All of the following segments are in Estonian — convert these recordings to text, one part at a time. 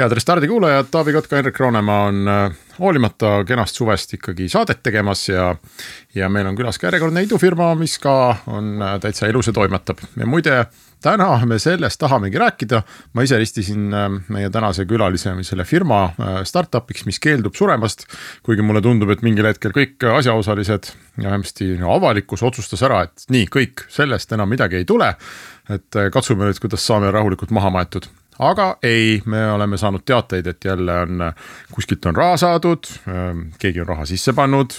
head Restardi kuulajad, Taavi Kotka, Henrik Roonemaa on äh, hoolimata kenast suvest ikkagi saadet tegemas ja. ja meil on külas ka järjekordne idufirma, mis ka on äh, täitsa ilus ja toimetab ja muide. täna me sellest tahamegi rääkida, ma ise ristisin äh, meie tänase külalise selle firma startup'iks, mis keeldub suremast. kuigi mulle tundub, et mingil hetkel kõik asjaosalised ja vähemasti no, avalikkus otsustas ära, et nii kõik, sellest enam midagi ei tule. et katsume nüüd, kuidas saame rahulikult maha maetud aga ei, me oleme saanud teateid, et jälle on kuskilt on raha saadud, ähm, keegi on raha sisse pannud,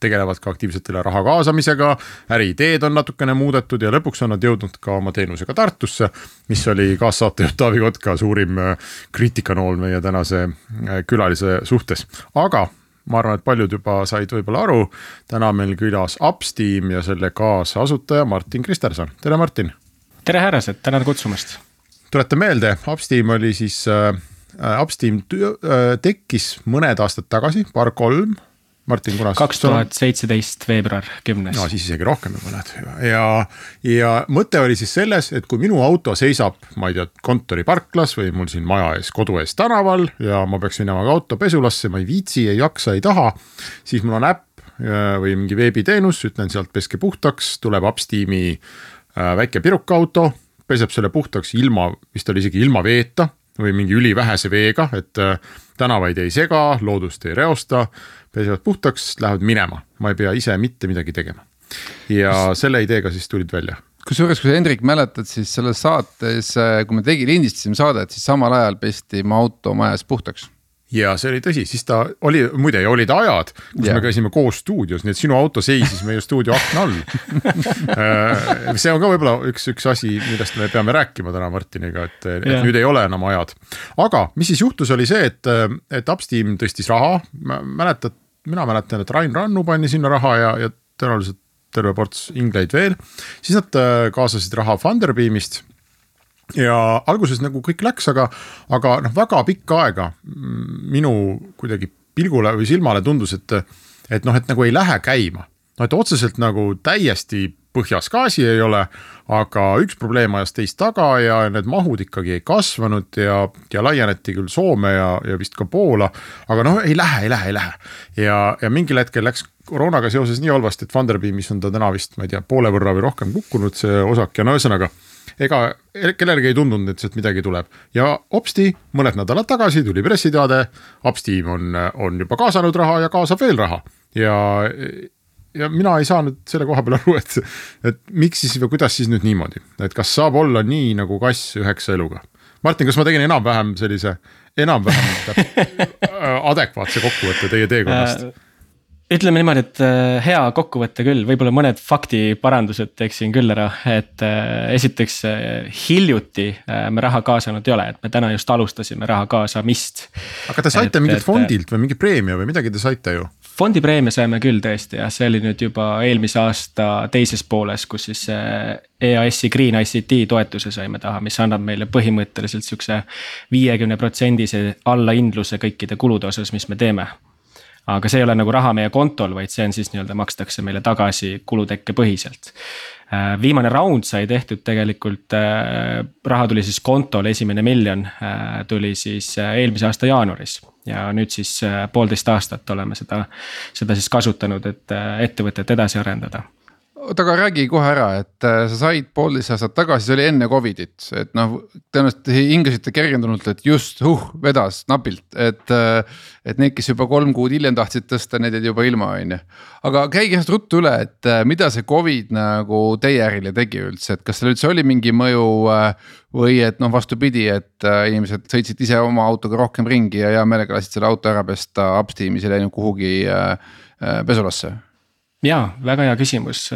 tegelevad ka aktiivselt selle raha kaasamisega. äriideed on natukene muudetud ja lõpuks on nad jõudnud ka oma teenusega Tartusse, mis oli kaassaatejuht Taavi Kotka suurim äh, kriitikanool meie tänase äh, külalise suhtes, aga ma arvan, et paljud juba said võib-olla aru. täna meil külas Upsteam ja selle kaasasutaja Martin Kristerson, tere Martin. tere härrased, tänan kutsumast tuletan meelde, Upsteam oli siis äh,, Upsteam äh, tekkis mõned aastad tagasi, paar-kolm. Martin, kunas? kaks tuhat seitseteist veebruar kümnes. no siis isegi rohkem juba näed ja, ja mõte oli siis selles, et kui minu auto seisab, ma ei tea, kontoriparklas või mul siin maja ees, kodu ees tänaval ja ma peaks minema ka auto pesulasse, ma ei viitsi, ei jaksa, ei taha. siis mul on äpp äh, või mingi veebiteenus, ütlen sealt peske puhtaks, tuleb Upsteami äh, väike pirukauto peseb selle puhtaks ilma, vist oli isegi ilma veeta või mingi ülivähese veega, et äh, tänavaid ei sega, loodust ei reosta. pesevad puhtaks, lähevad minema, ma ei pea ise mitte midagi tegema. ja selle ideega siis tulid välja kusjuures, kui sa Hendrik mäletad, siis selles saates, äh, kui me tegi, lindistasime saadet, siis samal ajal pesti mu auto majas puhtaks ja see oli tõsi, siis ta oli, muide ja olid ajad, kus yeah. me käisime koos stuudios, nii et sinu auto seisis meie stuudio akna all äh, see on ka võib-olla üks, üks asi, millest me peame rääkima täna Martiniga, et, et yeah. nüüd ei ole enam ajad. aga mis siis juhtus, oli see, et, et Upsteam tõstis raha, mäletad, mina mäletan, et Rain Rannu pani sinna raha ja, ja tõenäoliselt terve ports ingleid veel. siis nad äh, kaasasid raha Funderbeamist ja alguses nagu kõik läks, aga, aga noh, väga pikka aega minu kuidagi pilgule või silmale tundus, et, et noh, et nagu ei lähe käima. no et otseselt nagu täiesti põhjas gaasi ei ole, aga üks probleem ajas teist taga ja need mahud ikkagi ei kasvanud ja, ja laieneti küll Soome ja, ja vist ka Poola. aga noh, ei lähe, ei lähe, ei lähe ja, ja mingil hetkel läks koroonaga seoses nii halvasti, et Funderbeamis on ta täna vist, ma ei tea, poole võrra või rohkem kukkunud, see osak ja no ühesõnaga ega kellelegi ei tundunud, et sealt midagi tuleb ja hopsti, mõned nädalad tagasi tuli pressiteade. Upsteam on, on juba kaasanud raha ja kaasab veel raha ja, ja mina ei saanud selle koha peal aru, et, et miks siis või kuidas siis nüüd niimoodi, et kas saab olla nii nagu kass üheksa eluga. Martin, kas ma tegin enam-vähem sellise, enam-vähem adekvaatse kokkuvõtte teie teekonnast äh,? Ütleme niimoodi, et äh, hea kokkuvõte küll, võib-olla mõned faktiparandused teeksin küll ära, et äh, esiteks äh, hiljuti me raha kaasanud ei ole, et me täna just alustasime raha kaasamist. aga te saite et, mingilt fondilt või mingi preemia või midagi te saite ju? fondipreemia saime küll tõesti jah, see oli nüüd juba eelmise aasta teises pooles, kus siis EAS-i Green ICT toetuse saime taha, mis annab meile põhimõtteliselt sihukese viiekümne protsendise allahindluse kõikide kulude osas, mis me teeme aga see ei ole nagu raha meie kontol, vaid see on siis nii-öelda makstakse meile tagasi kulutekke põhiselt. Äh, viimane round sai tehtud tegelikult, äh, raha tuli siis kontole, esimene miljon äh, tuli siis eelmise aasta jaanuaris. ja nüüd siis poolteist aastat oleme seda, seda siis kasutanud, et ettevõtet edasi arendada oota, aga räägi kohe ära, et äh, sa said poolteist aastat tagasi, see oli enne Covidit, et noh, tõenäoliselt hingasite kergendunult, et just, huh, vedas napilt, et. Äh, et need, kes juba kolm kuud hiljem tahtsid tõsta, need jäid juba ilma, on ju. aga käige sellest ruttu üle, et äh, mida see Covid nagu teie ärile tegi üldse, et kas seal üldse oli mingi mõju või et noh, vastupidi, et inimesed sõitsid ise oma autoga rohkem ringi ja hea meelega lasid selle auto ära pesta, upsteam'is ei läinud kuhugi pesulasse jaa, väga hea küsimus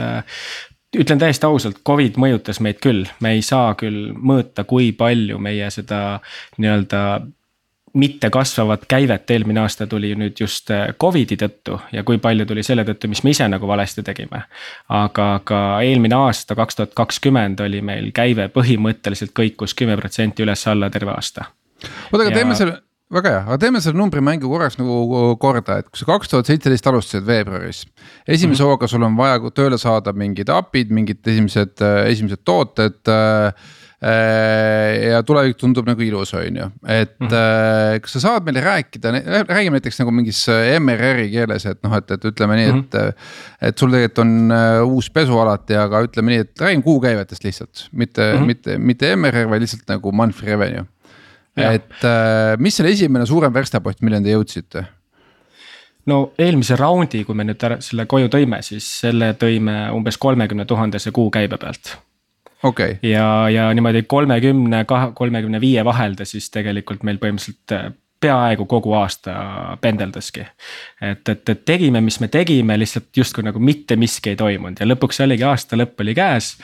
ütlen täiesti ausalt, Covid mõjutas meid küll, me ei saa küll mõõta, kui palju meie seda nii-öelda mitte kasvavat käivet eelmine aasta tuli nüüd just äh, Covidi tõttu ja kui palju tuli selle tõttu, mis me ise nagu valesti tegime. aga ka eelmine aasta, kaks tuhat kakskümmend oli meil käive põhimõtteliselt kõikus kümme protsenti üles-alla terve aasta. oota, aga ja... teeme selle väga hea, aga teeme selle numbrimängu korraks nagu korda, et kui sa kaks tuhat seitseteist alustasid veebruaris. esimese mm -hmm. hooga sul on vaja tööle saada mingid API-d, mingid esimesed, esimesed tooted äh, Äh, ja tulevik tundub nagu ilus, on ju, et mm -hmm. kas sa saad meile rääkida, räägime näiteks nagu mingis äh, MRR-i keeles, et noh, et, et ütleme nii, et mm. -hmm. et sul tegelikult on uus pesu alati, aga ütleme nii, et räägime kuukäivetest lihtsalt, mitte mm, -hmm. mitte, mitte MRR, vaid lihtsalt nagu monthly revenue. Et mis selle esimene suurem verstapost, milleni te jõudsite? no eelmise raundi, kui me nüüd ära selle koju tõime, siis selle tõime umbes kolmekümne tuhandese kuukäibe pealt. Okay.. ja, ja niimoodi kolmekümne, kolmekümne viie vahelda siis tegelikult meil põhimõtteliselt äh, peaaegu kogu aasta pendeldaski. et, et, et tegime, mis me tegime, lihtsalt justkui nagu mitte miski ei toimunud ja lõpuks oligi aasta lõpp oli käes.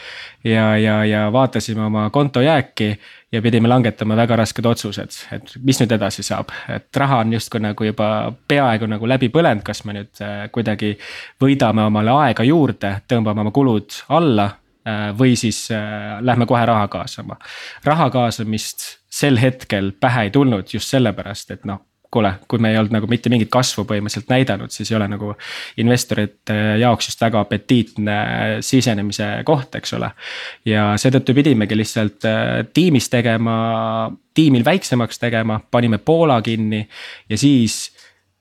ja, ja, ja vaatasime oma konto jääki ja pidime langetama väga rasked otsused, et mis nüüd edasi saab, et raha on justkui nagu juba peaaegu nagu läbi põlenud, kas me nüüd äh, kuidagi võidame omale aega juurde, tõmbame oma kulud alla Äh, või siis äh, lähme kohe raha kaasama. raha kaasamist sel hetkel pähe ei tulnud just sellepärast, et noh kuule, kui me ei olnud nagu mitte mingit kasvu põhimõtteliselt näidanud, siis ei ole nagu investorite jaoks just väga apetiitne sisenemise koht, eks ole. ja seetõttu pidimegi lihtsalt äh, tiimis tegema, tiimil väiksemaks tegema, panime Poola kinni ja siis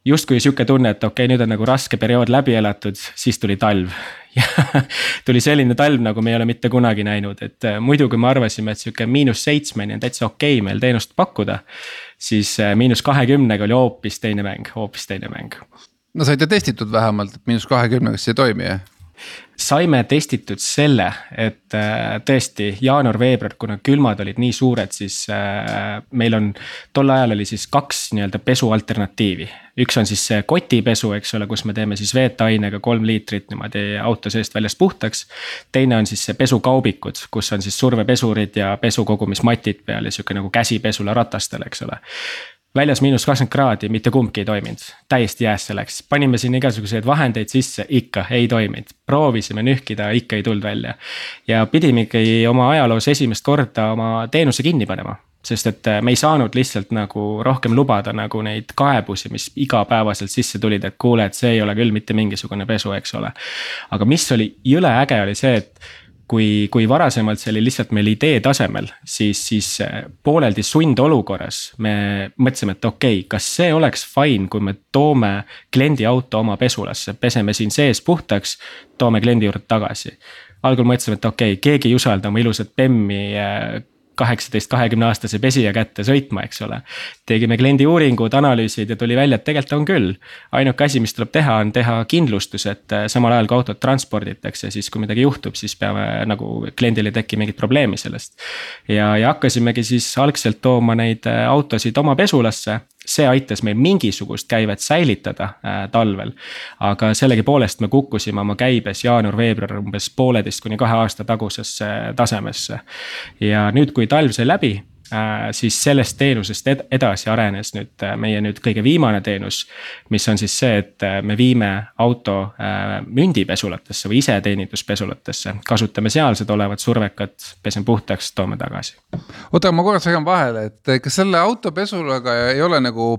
justkui sihuke tunne, et okei okay,, nüüd on nagu raske periood läbi elatud, siis tuli talv ja tuli selline talv, nagu me ei ole mitte kunagi näinud, et äh, muidu, kui me arvasime, et sihuke miinus seitsmeni on täitsa okei okay meil teenust pakkuda. siis äh, miinus kahekümnega oli hoopis teine mäng, hoopis teine mäng. no saite testitud vähemalt, et miinus kahekümnega siis ei toimi, jah? Saime testitud selle, et äh, tõesti jaanuar-veebruar, kuna külmad olid nii suured, siis äh, meil on. tol ajal oli siis kaks nii-öelda pesu alternatiivi. üks on siis see kotipesu, eks ole, kus me teeme siis veetainega kolm liitrit niimoodi auto seest väljast puhtaks. teine on siis see pesukaubikud, kus on siis survepesurid ja pesukogumismatid peal ja sihuke nagu käsipesula ratastel, eks ole väljas miinus kakskümmend kraadi, mitte kumbki ei toiminud, täiesti jäässe läks, panime siin igasuguseid vahendeid sisse, ikka ei toiminud. proovisime nühkida, ikka ei tulnud välja. ja pidimegi oma ajaloos esimest korda oma teenuse kinni panema sest et me ei saanud lihtsalt nagu rohkem lubada nagu neid kaebusi, mis igapäevaselt sisse tulid, et kuule, et see ei ole küll mitte mingisugune pesu, eks ole. aga mis oli jõle äge, oli see, et kui, kui varasemalt see oli lihtsalt meil idee tasemel, siis, siis äh, pooleldi sundolukorras me mõtlesime, et okei okay,, kas see oleks fine, kui me toome kliendi auto oma pesulasse, peseme siin sees puhtaks, toome kliendi juurde tagasi. algul mõtlesime, et okei okay,, keegi ei usalda oma ilusat BEM-i äh, kaheksateist, kahekümne aastase pesija kätte sõitma, eks ole. tegime kliendi uuringud, analüüsid ja tuli välja, et tegelikult on küll. ainuke asi, mis tuleb teha, on teha kindlustus, et äh, samal ajal kui autot transporditakse, siis kui midagi juhtub, siis peame nagu kliendil ei teki mingit probleemi sellest. ja, ja hakkasimegi siis algselt tooma neid äh, autosid oma pesulasse see aitas meil mingisugust käivet säilitada äh, talvel. aga sellegipoolest me kukkusime oma käibes jaanuar-veebruar umbes pooleteist kuni kahe aasta tagusesse tasemesse. ja nüüd, kui talv sai läbi äh,, siis sellest teenusest ed edasi arenes nüüd äh, meie nüüd kõige viimane teenus. mis on siis see, et äh, me viime auto äh, mündipesulatesse või iseteeninduspesulatesse, kasutame sealsed olevat survekat, pesen puhtaks, toome tagasi. oota, ma korraks segan vahele, et kas selle autopesulaga ei ole nagu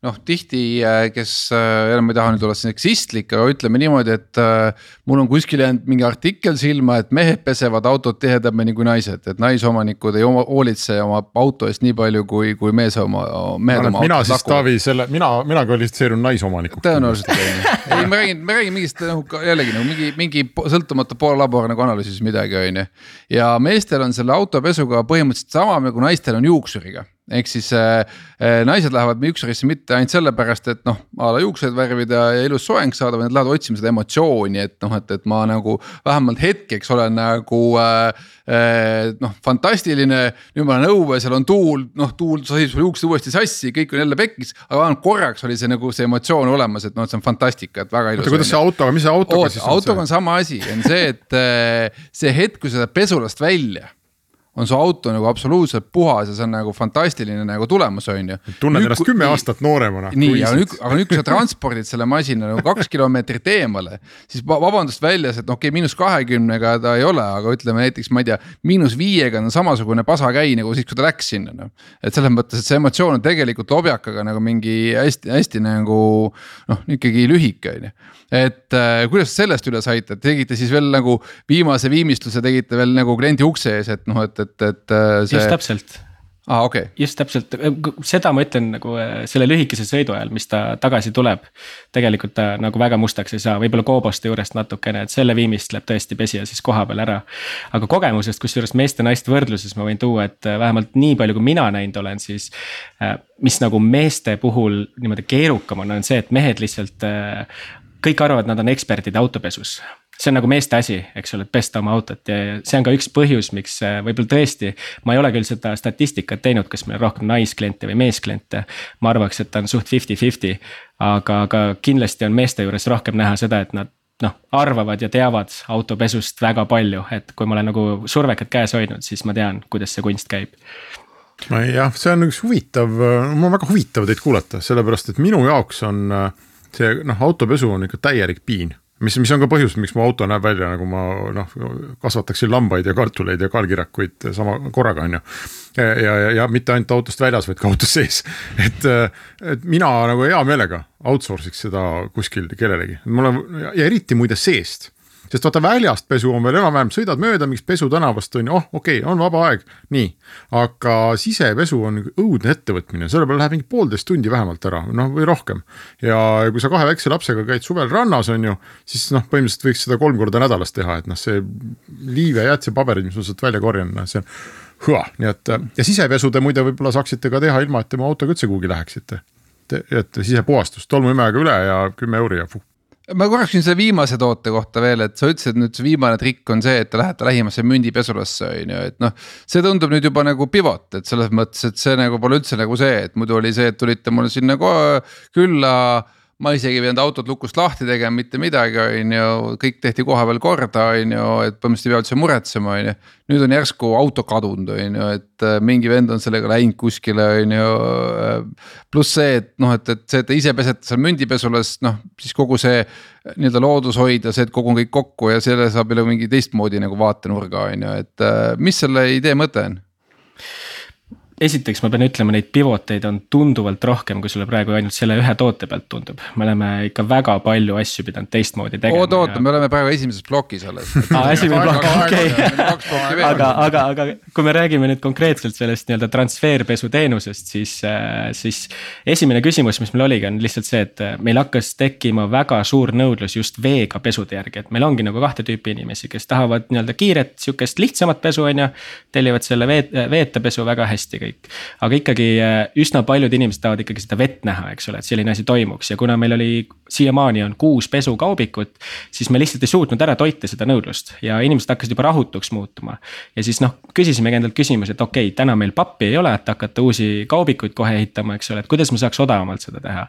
noh, tihti, äh, kes äh, jälle ma ei taha nüüd olla seksistlik, aga ütleme niimoodi, et äh, mul on kuskil jäänud mingi artikkel silma, et mehed pesevad autot tihedamini kui naised, et naisomanikud ei oma, hoolitse oma auto eest nii palju kui, kui mees oma, mehed oma. mina siis laku. Taavi selle, mina, mina kvalifitseerun naisomanikuks. tõenäoliselt on ju, ei ma räägin, ma räägin mingist nagu jällegi nagu mingi, mingi sõltumatu poollabor nagu analüüsis midagi, on ju. ja meestel on selle autopesuga põhimõtteliselt sama nagu naistel on juuksuriga ehk siis äh, äh, naised lähevad juuksurisse mitte ainult sellepärast, et noh, a la juuksed värvida ja ilus soeng saada, vaid nad lähevad otsima seda emotsiooni, et noh, et, et ma nagu vähemalt hetkeks olen nagu äh, äh, noh, fantastiline. nüüd ma olen õues, seal on tuul, noh tuul sasib sul juuksed uuesti sassi, kõik on jälle pekkis, aga vähemalt korraks oli see nagu see emotsioon olemas, et noh, et see on fantastika, et väga ilus. oota, kuidas see autoga, mis see autoga Oot, siis on? autoga on sama asi, on see, et äh, see hetk, kui sa lähed pesulast välja on su auto nagu absoluutselt puhas ja see on nagu fantastiline nagu tulemus, on ju. tunned ennast kümme aastat nooremana. nii, aga nüüd, aga nüüd, kui sa transpordid selle masina nagu kaks kilomeetrit eemale, siis vabandust väljas, et okei okay,, miinus kahekümnega ta ei ole, aga ütleme näiteks, ma ei tea, miinus viiega on samasugune pasakäi nagu siis, kui ta läks sinna noh. et selles mõttes, et see emotsioon on tegelikult objakaga nagu mingi hästi-hästi nagu noh, ikkagi lühike on ju et äh, kuidas sellest üle saite, tegite siis veel nagu viimase viimistluse tegite veel nagu kliendi ukse ees, et noh, et, et, et äh, see.... just täpselt aa ah,, okei okay.. just täpselt, seda ma ütlen nagu äh, selle lühikese sõidu ajal, mis ta tagasi tuleb. tegelikult ta nagu väga mustaks ei saa, võib-olla kooboste juurest natukene, et selle viimistleb tõesti pesija siis koha peal ära. aga kogemusest, kusjuures meeste-naiste võrdluses ma võin tuua, et vähemalt nii palju, kui mina näinud olen, siis. mis nagu meeste puhul niimoodi keerukam on, on see, et mehed lihtsalt kõik arvavad, nad on eksperdid autopesus. see on nagu meeste asi, eks ole, et pesta oma autot ja see on ka üks põhjus, miks äh, võib-olla tõesti. ma ei ole küll seda statistikat teinud, kas meil on rohkem naiskliente või meeskliente. ma arvaks, et ta on suht fifty-fifty, aga, aga kindlasti on meeste juures rohkem näha seda, et nad noh, arvavad ja teavad autopesust väga palju, et kui ma olen nagu survekat käes hoidnud, siis ma tean, kuidas see kunst käib jah, see on üks huvitav, mul on väga huvitav teid kuulata, sellepärast et minu jaoks on äh, see noh, autopesu on ikka täielik piin. Mis, mis on ka põhjus, miks mu auto näeb välja nagu ma noh, kasvataksin lambaid ja kartuleid ja kaalkirjakuid sama korraga, on ju. ja, ja, ja, ja mitte ainult autost väljas, vaid ka autos sees, et, et mina nagu hea meelega outsource iks seda kuskil kellelegi, mul on ja eriti muide seest sest vaata väljast pesu on veel enam-vähem, sõidad mööda mingist pesutänavast on ju, oh okei okay,, on vaba aeg, nii. aga sisepesu on õudne ettevõtmine, selle peale läheb mingi poolteist tundi vähemalt ära, noh või rohkem. ja kui sa kahe väikse lapsega käid suvel rannas, on ju, siis noh, põhimõtteliselt võiks seda kolm korda nädalas teha, et noh, see liive jäätisepaberid, mis ma sealt välja korjan, noh see on hüva, nii et ja sisepesu te muide võib-olla saaksite ka teha ilma, et te oma autoga üldse kuhugi läheksite. et sisepuhastus tolmuimejaga üle ja kümme euri ja puh ma korraks küsin selle viimase toote kohta veel, et sa ütlesid nüüd see viimane trikk on see, et te lähete lähimasse mündipesulasse on ju, et noh. see tundub nüüd juba nagu pivot, et selles mõttes, et see nagu pole üldse nagu see, et muidu oli see, et tulite mulle sinna külla ma isegi ei pidanud autot lukust lahti tegema, mitte midagi, on ju, kõik tehti kohapeal korda, on ju, et põhimõtteliselt ei pea üldse muretsema, on ju. nüüd on järsku auto kadunud, on ju, et äh, mingi vend on sellega läinud kuskile, on ju. Äh, pluss see, et noh, et, et see, et te ise pesete seal mündipesulas, noh siis kogu see nii-öelda loodushoid ja see, et kogun kõik kokku ja selle saab jälle mingi teistmoodi nagu vaatenurga, on ju, et äh, mis selle idee mõte on? Esiteks ma pean ütlema, neid pivoteid on tunduvalt rohkem, kui sulle praegu ainult selle ühe toote pealt tundub. me oleme ikka väga palju asju pidanud teistmoodi tegema. oota, oota ja..., me oleme praegu esimeses plokis alles aa, esimene plokk, okei. aga, aga, aga kui me räägime nüüd konkreetselt sellest nii-öelda transferpesu teenusest, siis, äh, siis. esimene küsimus, mis meil oligi, on lihtsalt see, et äh, meil hakkas tekkima väga suur nõudlus just veega pesude järgi, et meil ongi nagu kahte tüüpi inimesi, kes tahavad nii-öelda kiiret, sihukest lihtsamat pesu, on ju. tellivad selle vee, veeta pesu väga hästi kõik kõik. aga ikkagi äh, üsna paljud inimesed tahavad ikkagi seda vett näha, eks ole, et selline asi toimuks ja kuna meil oli siiamaani on kuus pesukaubikut. siis me lihtsalt ei suutnud ära toita seda nõudlust ja inimesed hakkasid juba rahutuks muutuma. ja siis noh, küsisimegi endalt küsimuse, et okei okay,, täna meil pappi ei ole, et hakata uusi kaubikuid kohe ehitama, eks ole, et kuidas me saaks odavamalt seda teha.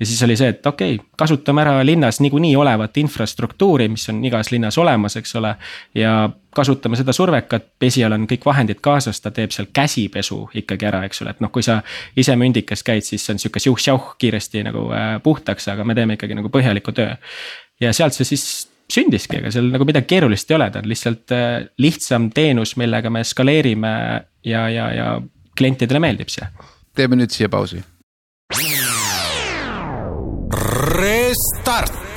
ja siis oli see, et okei okay,, kasutame ära linnas niikuinii olevat infrastruktuuri, mis on igas linnas olemas, eks ole. ja kasutame seda survekat, pesijal on kõik vahendid kaasas, ta teeb seal käsipesu ikkagi ära, eks ole, et noh, kui sa ise mündikas käid, siis see on sihuke siuh-sjauh kiiresti nagu äh, puhtaks, aga me teeme ikkagi nagu põhjaliku töö. ja sealt see siis sündiski, ega seal nagu midagi keerulist ei ole, ta on lihtsalt äh, lihtsam teenus, millega me skaleerime ja, ja, ja klientidele meeldib see. teeme nüüd siia pausi. Restart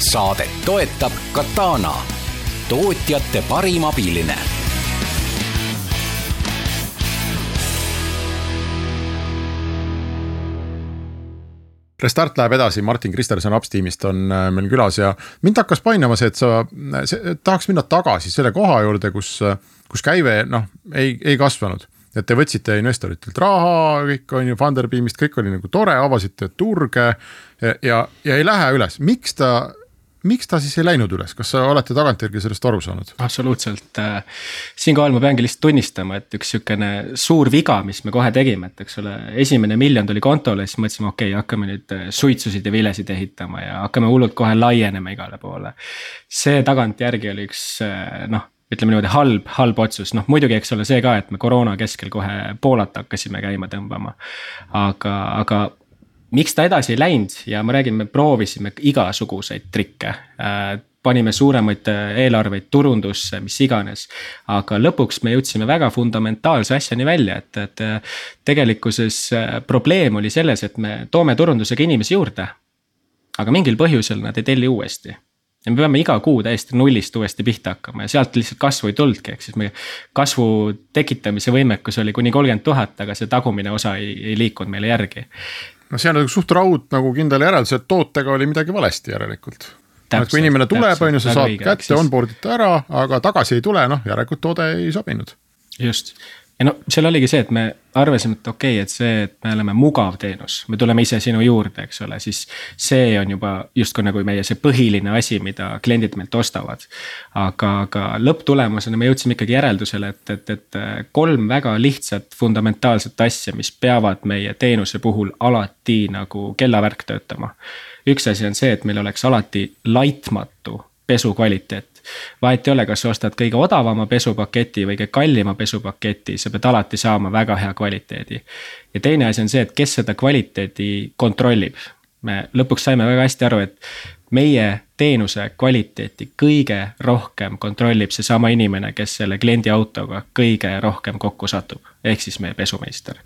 saadet toetab Katana, tootjate parim abiline. Restart läheb edasi, Martin Kristerson Upsteamist on äh, meil külas ja mind hakkas painama see, et sa see, tahaks minna tagasi selle koha juurde, kus, kus käive noh, ei, ei kasvanud. Et te võtsite investoritelt raha, kõik on ju, Funderbeamist, kõik oli nagu tore, avasite turge ja, ja, ja ei lähe üles, miks ta miks ta siis ei läinud üles, kas sa olete tagantjärgi sellest aru saanud? absoluutselt, äh, siinkohal ma peangi lihtsalt tunnistama, et üks sihukene suur viga, mis me kohe tegime, et eks ole, esimene miljon tuli kontole, siis mõtlesime, okei okay,, hakkame nüüd äh, suitsusid ja vilesid ehitama ja hakkame hullult kohe laienema igale poole. see tagantjärgi oli üks äh, noh ütleme niimoodi halb, halb otsus, noh muidugi, eks ole, see ka, et me koroona keskel kohe Poolat hakkasime käima tõmbama. aga, aga miks ta edasi ei läinud ja ma räägin, me proovisime igasuguseid trikke äh, panime suuremaid äh, eelarveid turundusse, mis iganes. aga lõpuks me jõudsime väga fundamentaalse asjani välja, et, et äh, tegelikkuses probleem oli selles, et me toome turundusega inimesi juurde. aga mingil põhjusel nad ei telli uuesti ja me peame iga kuu täiesti nullist uuesti pihta hakkama ja sealt lihtsalt kasvu ei tulnudki, ehk siis meie kasvu tekitamise võimekus oli kuni kolmkümmend tuhat, aga see tagumine osa ei, ei liikunud meile järgi. No see on nagu suht raud nagu kindel järeldus, et tootega oli midagi valesti järelikult. et kui inimene tuleb, on ju, sa saad õige, kätte, onboard ite ära, aga tagasi ei tule, noh järelikult toode ei sobinud. just ja no seal oligi see, et me arvasime, et okei okay,, et see, et me oleme mugav teenus, me tuleme ise sinu juurde, eks ole, siis. see on juba justkui nagu meie see põhiline asi, mida kliendid meilt ostavad. aga, aga lõpptulemusena me jõudsime ikkagi järeldusele, et, et, et kolm väga lihtsat fundamentaalset asja, mis peavad meie teenuse puhul alati nagu kellavärk töötama. üks asi on see, et meil oleks alati laitmatu pesu kvaliteet vahet ei ole, kas sa ostad kõige odavama pesupaketi või kõige kallima pesupaketi, sa pead alati saama väga hea kvaliteedi. ja teine asi on see, et kes seda kvaliteedi kontrollib. me lõpuks saime väga hästi aru, et meie teenuse kvaliteeti kõige rohkem kontrollib seesama inimene, kes selle kliendi autoga kõige rohkem kokku satub, ehk siis meie pesumeister.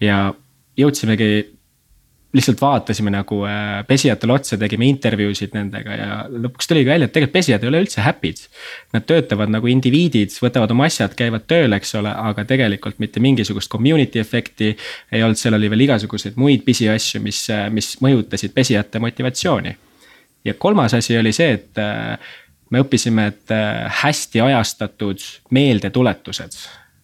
ja jõudsimegi lihtsalt vaatasime nagu äh, pesijatele otsa, tegime intervjuusid nendega ja lõpuks tuligi välja, et tegelikult pesijad ei ole üldse happy'd. Nad töötavad nagu indiviidid, võtavad oma asjad, käivad tööl, eks ole, aga tegelikult mitte mingisugust community efekti. ei olnud, seal oli veel igasuguseid muid pisiasju, mis, äh, mis mõjutasid pesijate motivatsiooni. ja kolmas asi oli see, et äh, me õppisime, et hästi ajastatud meeldetuletused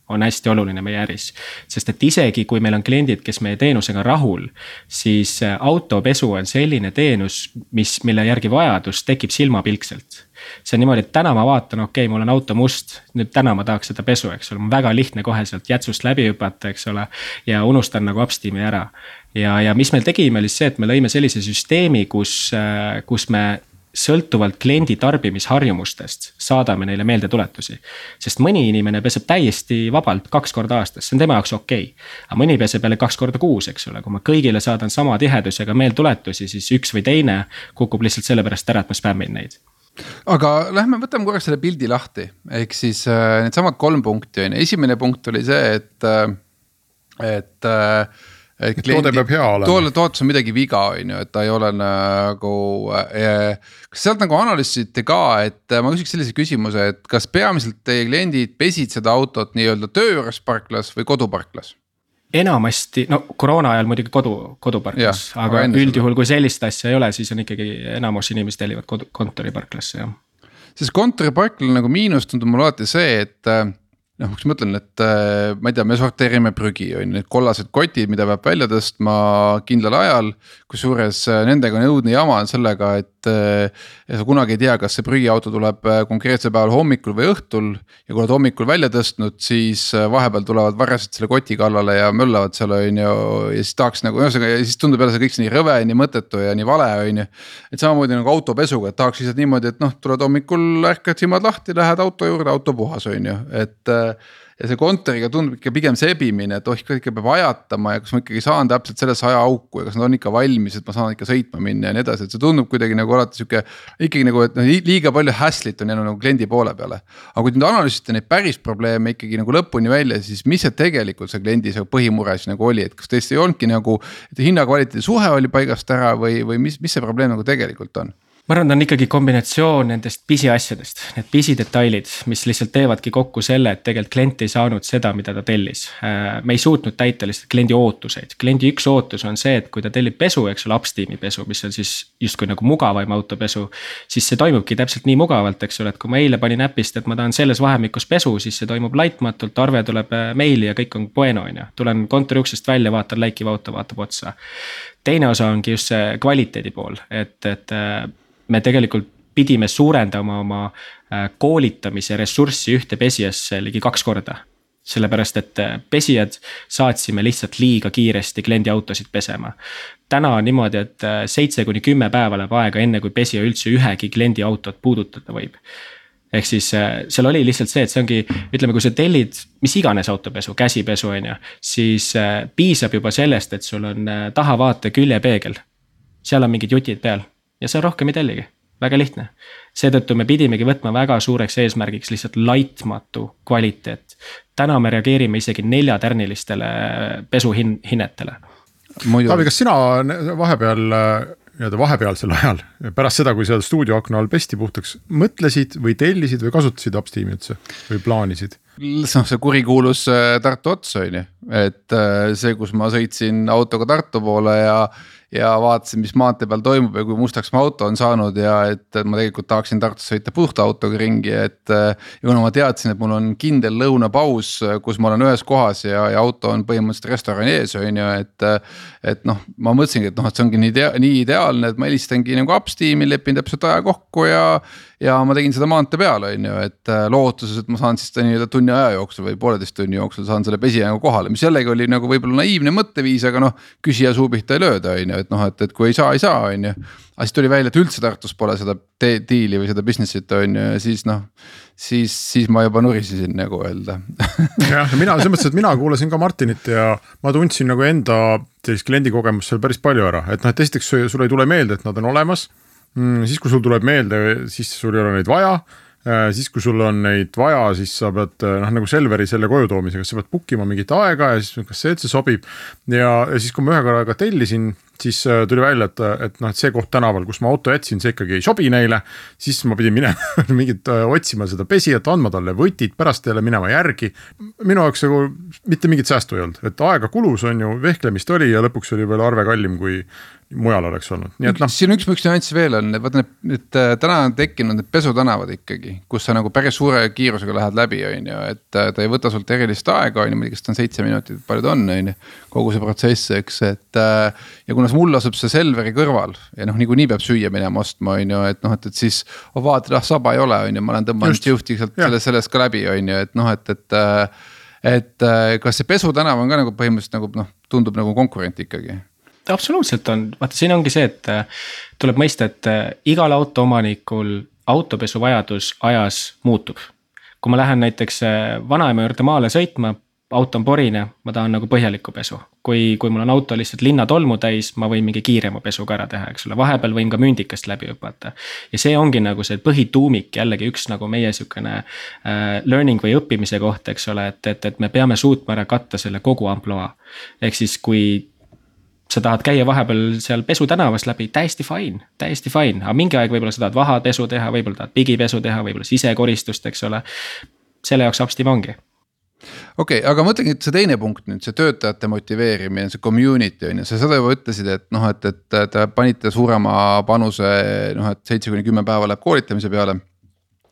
on hästi oluline meie äris. sest et isegi kui meil on kliendid, kes meie teenusega rahul, siis äh, autopesu on selline teenus, mis, mille järgi vajadus tekib silmapilkselt. see on niimoodi, et täna ma vaatan, okei okay,, mul on auto must, nüüd täna ma tahaks seda pesu, eks ole, väga lihtne kohe sealt jätsust läbi hüpata, eks ole. ja unustan nagu upsteam'i ära ja, ja mis me tegime, oli see, et me lõime sellise süsteemi, kus, äh, kus me sõltuvalt kliendi tarbimisharjumustest saadame neile meeldetuletusi. sest mõni inimene peseb täiesti vabalt kaks korda aastas, see on tema jaoks okei. Okay.. aga mõni peseb jälle kaks korda kuus, eks ole, kui ma kõigile saadan sama tihedusega meeldetuletusi, siis üks või teine kukub lihtsalt sellepärast ära, et ma spämmin neid. Aga lähme võtame korraks selle pildi lahti, ehk siis äh, needsamad kolm punkti on ju, esimene punkt oli see, et äh,, et äh, et kliendi, toode peab hea olema. toode, tootes on midagi viga, on ju, et ta ei ole nagu äh,. kas sealt nagu analüüsisite ka, et ma küsiks sellise küsimuse, et kas peamiselt teie kliendid pesid seda autot nii-öelda töö juures parklas või koduparklas? enamasti, no koroona ajal muidugi kodu, koduparklas, aga, aga üldjuhul, kui sellist asja ei ole, siis on ikkagi enamus inimesi tellivad kodu, kontoriparklasse, jah. sest kontoriparklal nagu miinus tundub mulle alati see, et noh, mis ma ütlen, et äh, ma ei tea, me sorteerime prügi on ju, need kollased kotid, mida peab välja tõstma kindlal ajal. kusjuures äh, nendega on õudne jama sellega, et äh, sa kunagi ei tea, kas see prügiauto tuleb konkreetsel päeval hommikul või õhtul. ja kui oled hommikul välja tõstnud, siis vahepeal tulevad varjased selle koti kallale ja möllavad seal on ju. ja siis tahaks nagu ühesõnaga ja siis tundub jälle see kõik nii rõve, nii mõttetu ja nii vale on ju. et samamoodi nagu autopesuga, et tahaks lihtsalt niimoodi, et noh, tuled hommikul, ärkad silmad lahti, lähed auto juurde, auto puhas on ju, et ja see kontoriga tundub ikka pigem sebimine, et oh ikka, peab ajatama ja kas ma ikkagi saan täpselt sellesse ajaauku ja kas nad on ikka valmis, et ma saan ikka sõitma minna ja nii edasi, et see tundub kuidagi nagu alati sihuke. ikkagi nagu, et noh liiga palju hassle'it on jäänud nagu kliendi poole peale. aga kui te nüüd analüüsite neid päris probleeme ikkagi nagu lõpuni välja, siis mis see tegelikult see kliendi see põhimure siis nagu oli, et kas tõesti ei olnudki nagu. et hinna-kvaliteedi suhe oli paigast ära või, või mis, mis see probleem nagu tegelikult on? Ma arvan, ta on ikkagi kombinatsioon nendest pisiasjadest, need pisidetailid, mis lihtsalt teevadki kokku selle, et tegelikult klient ei saanud seda, mida ta tellis. Äh, me ei suutnud täita lihtsalt kliendi ootuseid, kliendi üks ootus on see, et kui ta tellib pesu, eks ole, upsteam'i pesu, mis on siis justkui nagu mugavaim autopesu. siis see toimubki täpselt nii mugavalt, eks ole, et kui ma eile panin äpist, et ma tahan selles vahemikus pesu, siis see toimub laitmatult, arve tuleb äh, meili ja kõik on bueno, on ju. tulen kontori uksest välja, vaatan läikiv auto, vaatab otsa. teine osa ongi just see kvaliteedi pool, et, et äh, me tegelikult pidime suurendama oma äh, koolitamise ressurssi ühte pesijasse ligi kaks korda. sellepärast, et äh, pesijad saatsime lihtsalt liiga kiiresti kliendi autosid pesema. täna on niimoodi, et äh, seitse kuni kümme päeva läheb aega, enne kui pesija üldse ühegi kliendi autot puudutada võib ehk siis seal oli lihtsalt see, et see ongi, ütleme, kui sa tellid mis iganes autopesu, käsipesu on ju. siis piisab juba sellest, et sul on tahavaate küljepeegel. seal on mingid jutid peal ja sa rohkem ei telligi, väga lihtne. seetõttu me pidimegi võtma väga suureks eesmärgiks lihtsalt laitmatu kvaliteet. täna me reageerime isegi neljatärnilistele pesuhinnetele. Taavi, kas sina vahepeal nii-öelda vahepealsel ajal, pärast seda, kui seal stuudioakna all pesti puhtaks, mõtlesid või tellisid või kasutasid Upsteami üldse või plaanisid? noh, see kurikuulus äh, Tartu ots on ju, et äh, see, kus ma sõitsin autoga Tartu poole ja ja vaatasin, mis maantee peal toimub ja kui mustaks mu auto on saanud ja et ma tegelikult tahaksin Tartus sõita puhta autoga ringi, et. ja kuna ma teadsin, et mul on kindel lõunapaus, kus ma olen ühes kohas ja, ja auto on põhimõtteliselt restorani ees, on ju, et. et noh, ma mõtlesingi, et noh, et see ongi nii, nii ideaalne, et ma helistangi nagu Upsteam'i, lepin täpselt aja kokku ja ja ma tegin seda maantee peal, on ju, et äh, lootuses, et ma saan siis nii-öelda tunni aja jooksul või pooleteist tunni jooksul saan selle pesija nagu kohale, mis jällegi oli nagu võib-olla naiivne mõtteviis, aga noh. küsija suu pihta ei lööda, on ju, et noh, et, et kui ei saa, ei saa, on ju. aga siis tuli välja, et üldse Tartus pole seda diili või seda business'it on ju ja siis noh. siis, siis ma juba nurisesin nagu öelda jah, mina selles mõttes, et mina kuulasin ka Martinit ja ma tundsin nagu enda sellist kliendikogemust seal päris palju ära, et noh, et esiteks sul ei tule meelde, et nad on olemas mm,. Siis, kui sul tuleb meelde, siis sul ei ole neid vaja äh, siis, kui sul on neid vaja, siis sa pead äh, noh, nagu Selveri selle koju toomisega, sa pead book ima mingit aega ja siis kas see üldse sobib. ja, siis, kui ma ühe korraga tellisin, siis äh, tuli välja, et, et noh, et see koht tänaval, kus ma auto jätsin, see ikkagi ei sobi neile. siis ma pidin minema mingit otsima seda pesijat, andma talle võtid, pärast jälle minema järgi. minu jaoks nagu mitte mingit säästu ei olnud, et aega kulus, on ju, vehklemist oli ja lõpuks oli veel arve kallim, kui mujal oleks olnud, nii et noh. siin üks, üks nüanss veel on, vaata need, need äh, täna on tekkinud need pesutänavad ikkagi, kus sa nagu päris suure kiirusega lähed läbi, on ju, et äh, ta ei võta sult erilist aega, on ju, ma ei tea, kas ta on seitse minutit, palju ta on, on ju. kogu see protsess, eks, et äh, ja kuna mul asub see Selveri kõrval ja noh, niikuinii peab süüa minema ostma, on ju, et noh, et, et siis. oh vaatad, ah saba ei ole, on ju, ma olen tõmmanud juhti sealt sellest, sellest ka läbi, on ju, et noh, et, et et kas see pesutänav on ka nagu põhimõtteliselt nagu noh, tundub nagu konkurent ikkagi absoluutselt on, vaata, siin ongi see, et äh, tuleb mõista, et äh, igal autoomanikul autopesu vajadus ajas muutub. kui ma lähen näiteks äh, vanaema juurde maale sõitma, auto on porine, ma tahan nagu põhjalikku pesu. kui, kui mul on auto lihtsalt linnatolmu täis, ma võin mingi kiirema pesu ka ära teha, eks ole, vahepeal võin ka mündikast läbi hüpata. ja see ongi nagu see põhituumik, jällegi üks nagu meie sihukene äh, learning või õppimise koht, eks ole, et, et, et me peame suutma ära katta selle kogu ampluaa. ehk siis, kui sa tahad käia vahepeal seal Pesu tänavas läbi, täiesti fine, täiesti fine, aga mingi aeg võib-olla sa tahad vahapesu teha, võib-olla tahad pigipesu teha, võib-olla sisekoristust, eks ole. selle jaoks Upsteam ongi okei okay,, aga mõtlengi, et see teine punkt nüüd, see töötajate motiveerimine, see community on ju, sa seda juba ütlesid, et noh, et, et te panite suurema panuse noh, et seitse kuni kümme päeva läheb koolitamise peale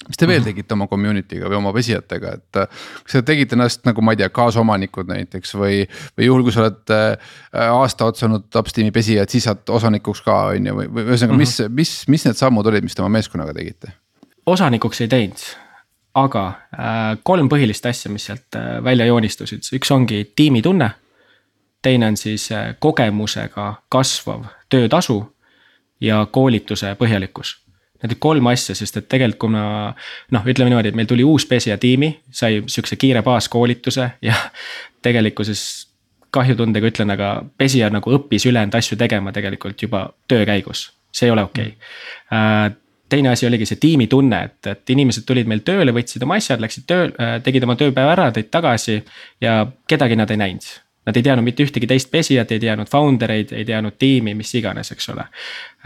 mis te veel mhm. tegite oma community'ga või oma pesijatega, et kas te tegite ennast nagu ma ei tea, kaasomanikud näiteks või, või juhul, kui sa oled äh, aasta otsa olnud Upsteam'i pesija, et siis saad osanikuks ka on ju, või, või ühesõnaga, mis, mhm. mis, mis need sammud olid, mis te oma meeskonnaga tegite? osanikuks ei teinud, aga äh, kolm põhilist asja, mis sealt äh, välja joonistusid, üks ongi tiimitunne. teine on siis äh, kogemusega kasvav töötasu ja koolituse põhjalikkus need kolm asja, sest et tegelikult kuna noh, ütleme niimoodi, et meil tuli uus pesija tiimi, sai sihukese kiire baaskoolituse ja tegelikkuses kahjutundega ütlen, aga pesija nagu õppis ülejäänud asju tegema tegelikult juba töö käigus, see ei ole okei okay. Uh, teine asi oligi see tiimitunne, et, et inimesed tulid meil tööle, võtsid oma asjad, läksid tööl, äh, tegid oma tööpäeva ära, tõid tagasi ja kedagi nad ei näinud Nad ei teadnud mitte ühtegi teist pesijat, ei teadnud founder eid, ei teadnud tiimi, mis iganes, eks ole.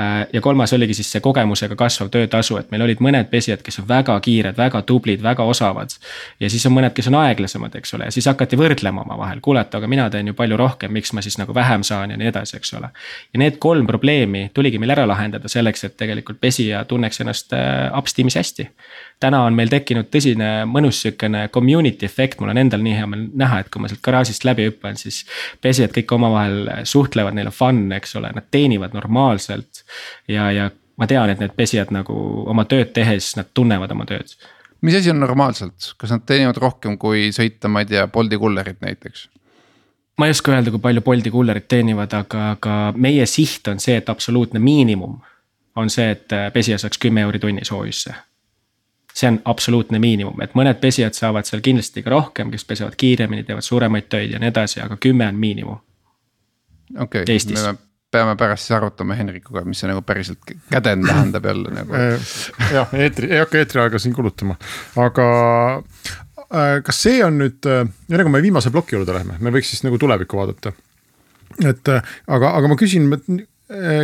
Äh, ja kolmas oligi siis see kogemusega kasvav töötasu, et meil olid mõned pesijad, kes on väga kiired, väga tublid, väga osavad. ja siis on mõned, kes on aeglasemad, eks ole, ja siis hakati võrdlema omavahel, kuule, et aga mina teen ju palju rohkem, miks ma siis nagu vähem saan ja nii edasi, eks ole. ja need kolm probleemi tuligi meil ära lahendada selleks, et tegelikult pesija tunneks ennast äh, upsteam'is hästi täna on meil tekkinud tõsine mõnus sihukene community efekt, mul on endal nii hea meel näha, et kui ma sealt garaažist läbi hüppan, siis. pesijad kõik omavahel suhtlevad, neil on fun, eks ole, nad teenivad normaalselt. Ja, ja ma tean, et need pesijad nagu oma tööd tehes, nad tunnevad oma tööd. mis asi on normaalselt, kas nad teenivad rohkem kui sõita, ma ei tea, Bolti kullerit näiteks? ma ei oska öelda, kui palju Bolti kullerid teenivad, aga, aga meie siht on see, et absoluutne miinimum on see, et pesija saaks kümme euri tunnis OÜ-sse see on absoluutne miinimum, et mõned pesijad saavad seal kindlasti ka rohkem, kes pesevad kiiremini, teevad suuremaid töid ja nii edasi, aga kümme on miinimum. okei okay,, me peame pärast siis arutama Henrikuga, mis see nagu päriselt käden tähendab jälle nagu. Äh, jah, eetri, ei hakka eetriaega siin kulutama, aga äh, kas see on nüüd, enne äh, kui me viimase ploki juurde läheme, me võiks siis nagu tulevikku vaadata. et aga, aga ma küsin,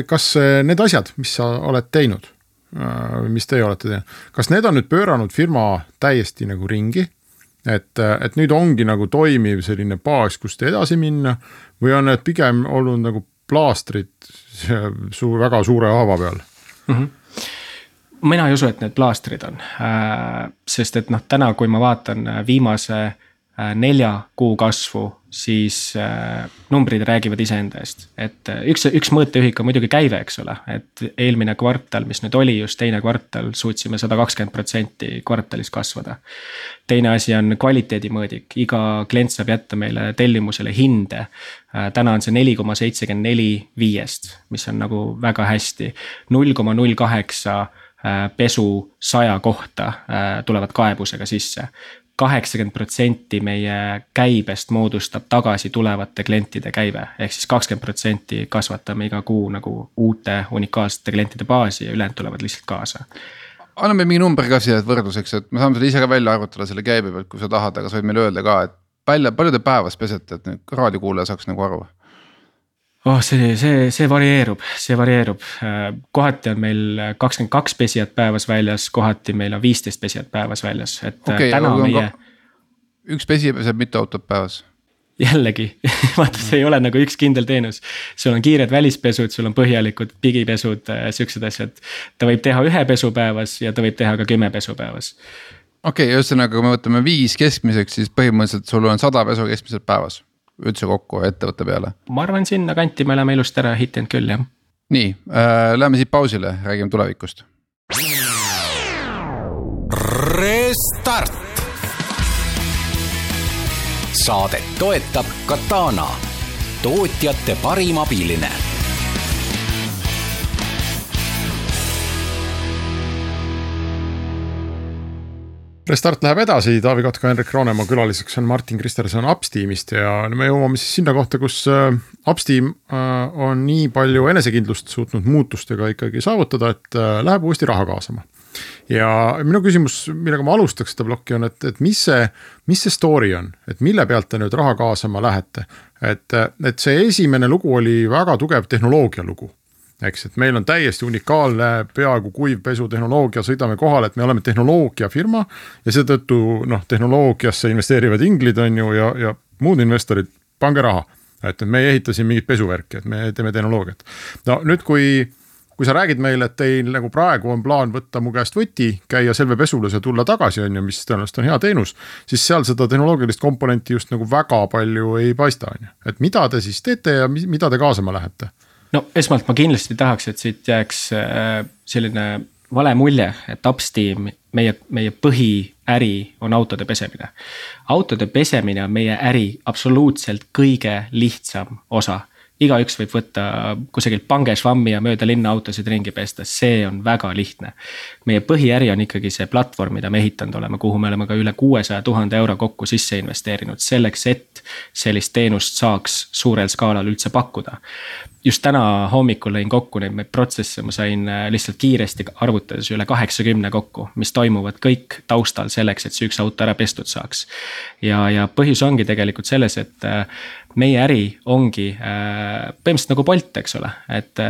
kas need asjad, mis sa oled teinud mis teie olete teinud, kas need on nüüd pööranud firma täiesti nagu ringi? et, et nüüd ongi nagu toimiv selline baas, kust edasi minna või on need pigem olnud nagu plaastrid suur, väga suure haava peal mm? -hmm mina ei usu, et need plaastrid on, äh, sest et noh, täna, kui ma vaatan viimase Äh, nelja kuu kasvu, siis äh, numbrid räägivad iseenda eest. et äh, üks, üks mõõteühik on muidugi käive, eks ole, et eelmine kvartal, mis nüüd oli just teine kvartal, suutsime sada kakskümmend protsenti kvartalis kasvada. teine asi on kvaliteedimõõdik, iga klient saab jätta meile tellimusele hinde. Täna on see neli koma seitsekümmend neli viiest, mis on nagu väga hästi, null koma null kaheksa pesu saja kohta tulevad kaebusega sisse. kaheksakümmend protsenti meie käibest moodustab tagasi tulevate klientide käive. ehk siis kakskümmend protsenti kasvatame iga kuu nagu uute unikaalsete klientide baasi ja ülejäänud tulevad lihtsalt kaasa. Anname mingi number ka siia võrdluseks, et me saame selle ise ka välja arvutada selle käibe pealt, kui sa tahad, aga sa võid meile öelda ka, et välja, palju te päevas pesete, et nüüd raadiokuulaja saaks nagu aru oh, see, see, see varieerub, see varieerub. kohati on meil kakskümmend kaks pesijat päevas väljas, kohati meil on viisteist pesijat päevas väljas, et okay, täna meie. üks pesija peseb mitu autot päevas? jällegi vaata, see ei ole nagu üks kindel teenus. sul on kiired välispesud, sul on põhjalikud pigipesud, äh, siuksed asjad. ta võib teha ühe pesu päevas ja ta võib teha ka kümme pesu päevas. Okei okay,, ühesõnaga, kui me võtame viis keskmiseks, siis põhimõtteliselt sul on sada pesu keskmiselt päevas üldse kokku ettevõtte peale? ma arvan, sinnakanti me oleme ilusti ära hitinud küll, jah. nii äh,, läheme siit pausile, räägime tulevikust. Restart. saadet toetab Katana, tootjate parim abiline Restart läheb edasi, Taavi Kotka, Henrik Roonemaa külaliseks on Martin Kristerson Upsteamist ja me jõuame siis sinna kohta, kus äh, Upsteam äh, on nii palju enesekindlust suutnud muutustega ikkagi saavutada, et äh, läheb uuesti raha kaasama. ja minu küsimus, millega ma alustaks seda plokki on, et, et mis see, mis see story on, et mille pealt te nüüd raha kaasama lähete? et, et see esimene lugu oli väga tugev tehnoloogia lugu eks, et meil on täiesti unikaalne peaaegu kuivpesutehnoloogia, sõidame kohale, et me oleme tehnoloogiafirma. ja seetõttu noh, tehnoloogiasse investeerivad inglid on ju ja, ja muud investorid, pange raha. et me ei ehita siin mingit pesuvärki, et me teeme tehnoloogiat. no nüüd, kui, kui sa räägid meile, et teil nagu praegu on plaan võtta mu käest võti, käia Selve pesulas ja tulla tagasi, on ju, mis tõenäoliselt on hea teenus. siis seal seda tehnoloogilist komponenti just nagu väga palju ei paista, on ju, et mida te siis teete ja mida te kaasama lähete no esmalt ma kindlasti tahaks, et siit jääks äh, selline vale mulje, et Upsteam, meie, meie põhiäri on autode pesemine. autode pesemine on meie äri absoluutselt kõige lihtsam osa igaüks võib võtta kusagilt pangesvammi ja mööda linna autosid ringi pesta, see on väga lihtne. meie põhiäri on ikkagi see platvorm, mida me ehitanud oleme, kuhu me oleme ka üle kuuesaja tuhande euro kokku sisse investeerinud, selleks et sellist teenust saaks suurel skaalal üldse pakkuda just täna hommikul lõin kokku neid protsesse, ma sain äh, lihtsalt kiiresti arvutades üle kaheksakümne kokku, mis toimuvad kõik taustal selleks, et see üks auto ära pestud saaks. ja, ja põhjus ongi tegelikult selles, et äh, meie äri ongi äh, põhimõtteliselt nagu Bolt, eks ole, et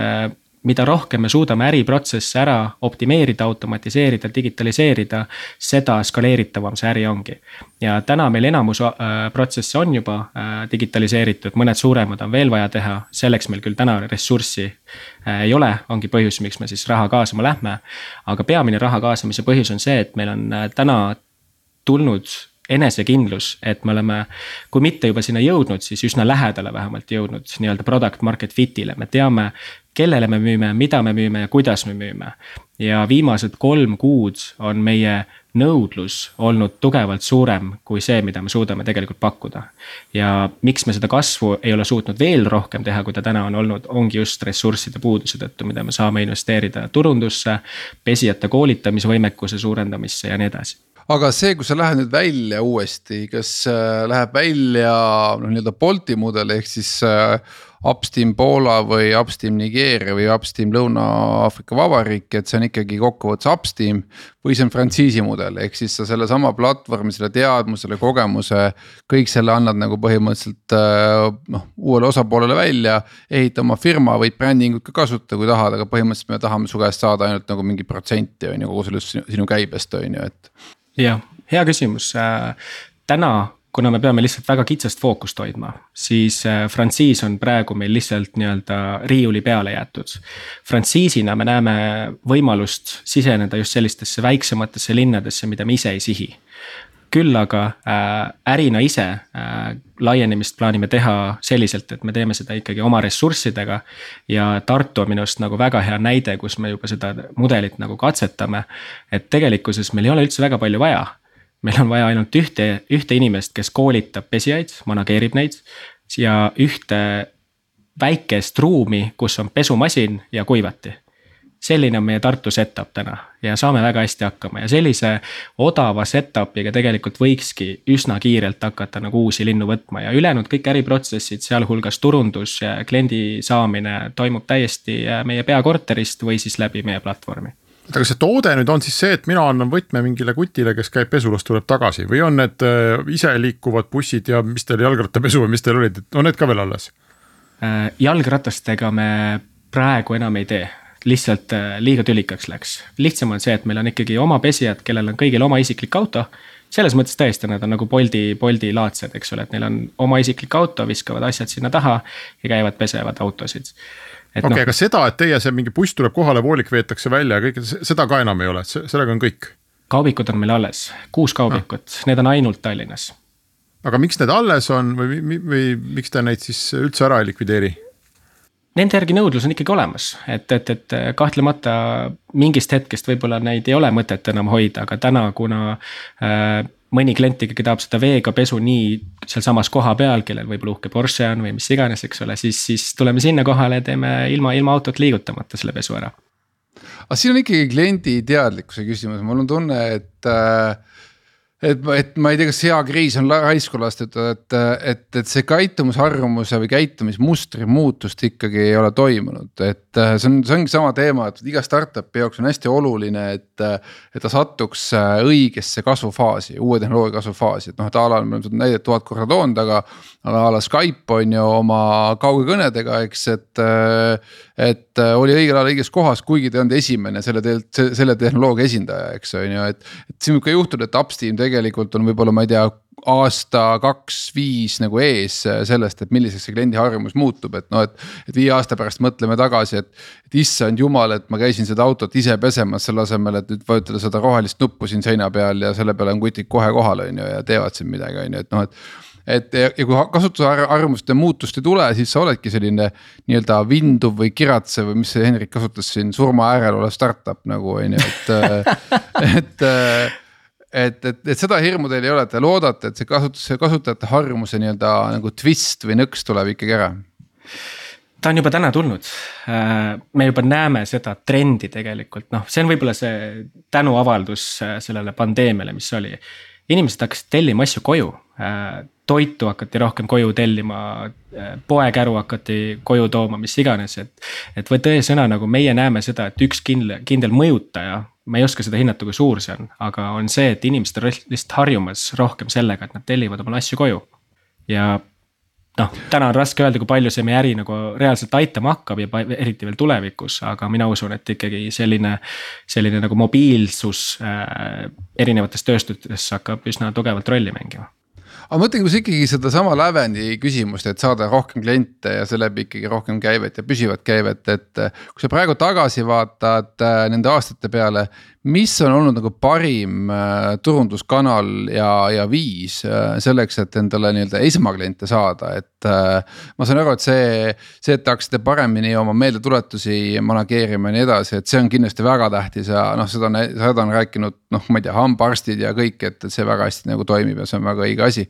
mida rohkem me suudame äriprotsesse ära optimeerida, automatiseerida, digitaliseerida, seda skaleeritavam see äri ongi. ja täna meil enamus äh, protsesse on juba äh, digitaliseeritud, mõned suuremad on veel vaja teha, selleks meil küll täna ressurssi äh, ei ole, ongi põhjus, miks me siis raha kaasama lähme. aga peamine raha kaasamise põhjus on see, et meil on täna tulnud enesekindlus, et me oleme, kui mitte juba sinna jõudnud, siis üsna lähedale vähemalt jõudnud nii-öelda product market fit'ile, me teame, kellele me müüme, mida me müüme ja kuidas me müüme. ja viimased kolm kuud on meie nõudlus olnud tugevalt suurem kui see, mida me suudame tegelikult pakkuda. ja miks me seda kasvu ei ole suutnud veel rohkem teha, kui ta täna on olnud, ongi just ressursside puuduse tõttu, mida me saame investeerida turundusse, pesijate koolitamisvõimekuse suurendamisse ja nii edasi aga see, kui sa lähed nüüd välja uuesti, kas äh, läheb välja noh, nii-öelda Bolti mudel ehk siis äh, Upstream Poola või Upstream Nigeeria või Upstream Lõuna-Aafrika Vabariik, et see on ikkagi kokkuvõttes Upstream. või see on frantsiisi mudel, ehk siis sa sellesama platvormi, selle teadmuse, selle kogemuse, kõik selle annad nagu põhimõtteliselt äh, noh, uuele osapoolele välja. ehita oma firma, võid brändingut ka kasutada, kui tahad, aga põhimõtteliselt me tahame su käest saada ainult nagu mingi protsenti on ju kogu sellest sinu käibest on ju, et jah, hea küsimus äh,, täna kuna me peame lihtsalt väga kitsast fookust hoidma, siis äh, frantsiis on praegu meil lihtsalt nii-öelda riiuli peale jäetud. frantsiisina me näeme võimalust siseneda just sellistesse väiksematesse linnadesse, mida me ise ei sihi. Küll aga äh, ärina ise äh, laienemist plaanime teha selliselt, et me teeme seda ikkagi oma ressurssidega. ja Tartu on minu arust nagu väga hea näide, kus me juba seda mudelit nagu katsetame. et tegelikkuses meil ei ole üldse väga palju vaja meil on vaja ainult ühte, ühte inimest, kes koolitab pesijaid, manageerib neid ja ühte väikest ruumi, kus on pesumasin ja kuivati. Selline on meie Tartu setup täna ja saame väga hästi hakkama ja sellise odava setup'iga tegelikult võikski üsna kiirelt hakata nagu uusi linnu võtma ja ülejäänud kõik äriprotsessid, sealhulgas turundus ja kliendi saamine toimub täiesti meie peakorterist või siis läbi meie platvormi oota, kas see toode nüüd on siis see, et mina annan võtme mingile kutile, kes käib pesulas, tuleb tagasi või on need äh, iseliikuvad bussid ja mis teil jalgrattapesu või mis teil olid, on need ka veel alles? Äh, jalgratastega me praegu enam ei tee lihtsalt äh, liiga tülikaks läks. lihtsam on see, et meil on ikkagi oma pesijad, kellel on kõigil oma isiklik auto. selles mõttes tõesti, nad on nagu Bolti, Bolti laadsed, eks ole, et neil on oma isiklik auto, viskavad asjad sinna taha ja käivad, pesevad autosid okei okay, no., aga seda, et teie see mingi buss tuleb kohale, voolik veetakse välja ja kõik seda ka enam ei ole, sellega on kõik? kaubikud on meil alles, kuus kaubikut no., need on ainult Tallinnas. aga miks need alles on või, või, või miks te neid siis üldse ära ei likvideeri? Nende järgi nõudlus on ikkagi olemas, et, et, et kahtlemata mingist hetkest võib-olla neid ei ole mõtet enam hoida, aga täna, kuna äh, mõni klient ikkagi tahab seda veega pesu nii sealsamas koha peal, kellel võib-olla uhke Porsche on või mis iganes, eks ole, siis, siis tuleme sinna kohale ja teeme ilma, ilma autot liigutamata selle pesu ära. aga siin on ikkagi kliendi teadlikkuse küsimus, mul on tunne, et äh, et, et ma ei tea, kas hea kriis on raisku lastud, et, et, et see käitumusharjumuse või käitumismustri muutust ikkagi ei ole toimunud, et äh, see on, see ongi sama teema, et iga startup'i jaoks on hästi oluline, et. et ta satuks äh, õigesse kasvufaasi, uue tehnoloogia kasvufaasi, et noh, et a la me oleme seda näidet tuhat korda toonud, aga. a la Skype on ju oma kaugekõnedega, eks, et, äh, et oli õigel ajal õiges kohas, kuigi ta ei olnud esimene selle, selle tehnoloogia esindaja, eks on ju, et. et siin võib ka juhtuda, et Upsteam tegelikult tegelikult on võib-olla, ma ei tea, aasta, kaks-viis nagu ees sellest, et milliseks see kliendi harjumus muutub, et noh, et. et viie aasta pärast mõtleme tagasi, et, et issand jumal, et ma käisin seda autot ise pesemas, selle asemel, et nüüd vajutada seda rohelist nuppu siin seina peal ja selle peale on kutid kohe kohal, on ju, ja teevad siin midagi, on ju, et noh, et et ja, ja kui kasutusharjumuste muutust ei tule, siis sa oledki selline nii-öelda vinduv või kiratsev või mis see Henrik kasutas siin surma äärel olev startup nagu on ju, et et et, et, et seda hirmu teil ei ole, te loodate, et see kasutus, see kasutajate harjumuse nii-öelda nagu twist või nõks tuleb ikkagi ära? ta on juba täna tulnud. Äh, me juba näeme seda trendi tegelikult, noh, see on võib-olla see tänuavaldus äh, sellele pandeemiale, mis oli. inimesed hakkasid tellima asju koju, äh, toitu hakati rohkem koju tellima, poekäru hakati koju tooma, mis iganes, et. et või tõesõna nagu meie näeme seda, et üks kindel, kindel mõjutaja ma ei oska seda hinnata, kui suur see on, aga on see, et inimesed on lihtsalt harjumas rohkem sellega, et nad tellivad omale asju koju. ja noh, täna on raske öelda, kui palju see meie äri nagu reaalselt aitama hakkab ja eriti veel tulevikus, aga mina usun, et ikkagi selline. selline nagu mobiilsus äh, erinevates tööstustes hakkab üsna tugevalt rolli mängima aga mõtle, kui sa ikkagi sedasama lävendi küsimust, et saada rohkem kliente ja seeläbi ikkagi rohkem käivet ja püsivat käivet, et. kui sa praegu tagasi vaatad äh, nende aastate peale, mis on olnud nagu parim äh, turunduskanal ja, ja viis äh, selleks, et endale nii-öelda esmakliente saada, et äh,. ma saan aru, et see, see, et te hakkasite paremini oma meeldetuletusi manageerima ja nii edasi, et see on kindlasti väga tähtis ja noh, seda on, seda on rääkinud noh, ma ei tea, hambaarstid ja kõik, et, et see väga hästi nagu toimib ja see on väga õige asi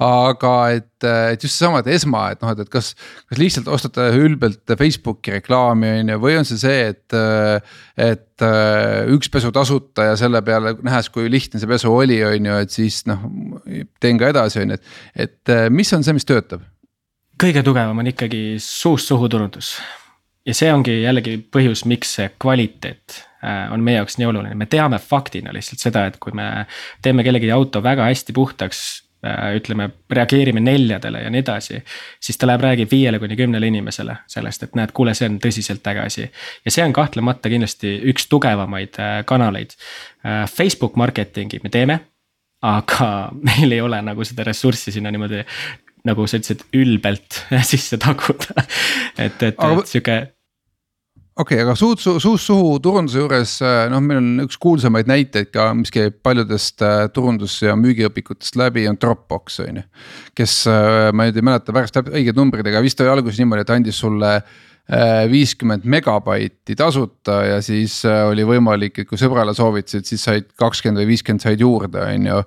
aga et, et just seesama, et esma, et noh, et, et kas, kas lihtsalt ostate ülbelt Facebooki reklaami on ju, või on see see, et. et üks pesu tasuta ja selle peale nähes, kui lihtne see pesu oli, on ju, et siis noh, teen ka edasi, on ju, et, et mis on see, mis töötab? kõige tugevam on ikkagi suust suhu turundus ja see ongi jällegi põhjus, miks see kvaliteet äh, on meie jaoks nii oluline, me teame faktina lihtsalt seda, et kui me teeme kellegi auto väga hästi puhtaks Äh, ütleme, reageerime neljadele ja nii edasi. siis ta läheb, räägib viiele kuni kümnele inimesele sellest, et näed, kuule, see on tõsiselt äge asi. ja see on kahtlemata kindlasti üks tugevamaid äh, kanaleid. Äh, Facebook marketingi me teeme, aga meil ei ole nagu seda ressurssi sinna niimoodi nagu sa ütlesid, ülbelt sisse taguda. et, et, et sihuke okei okay,, aga suud, suust suhu turunduse juures äh, noh, meil on üks kuulsamaid näiteid ka, mis käib paljudest äh, turundus- ja müügiõpikutest läbi, on Dropbox on ju. kes, äh, ma nüüd ei mäleta pärast õigeid numbreid, aga vist oli alguses niimoodi, et andis sulle Äh, viiskümmend megabaiti tasuta ja siis äh, oli võimalik, et kui sõbrale soovitasid, siis said kakskümmend või viiskümmend said juurde, on ju.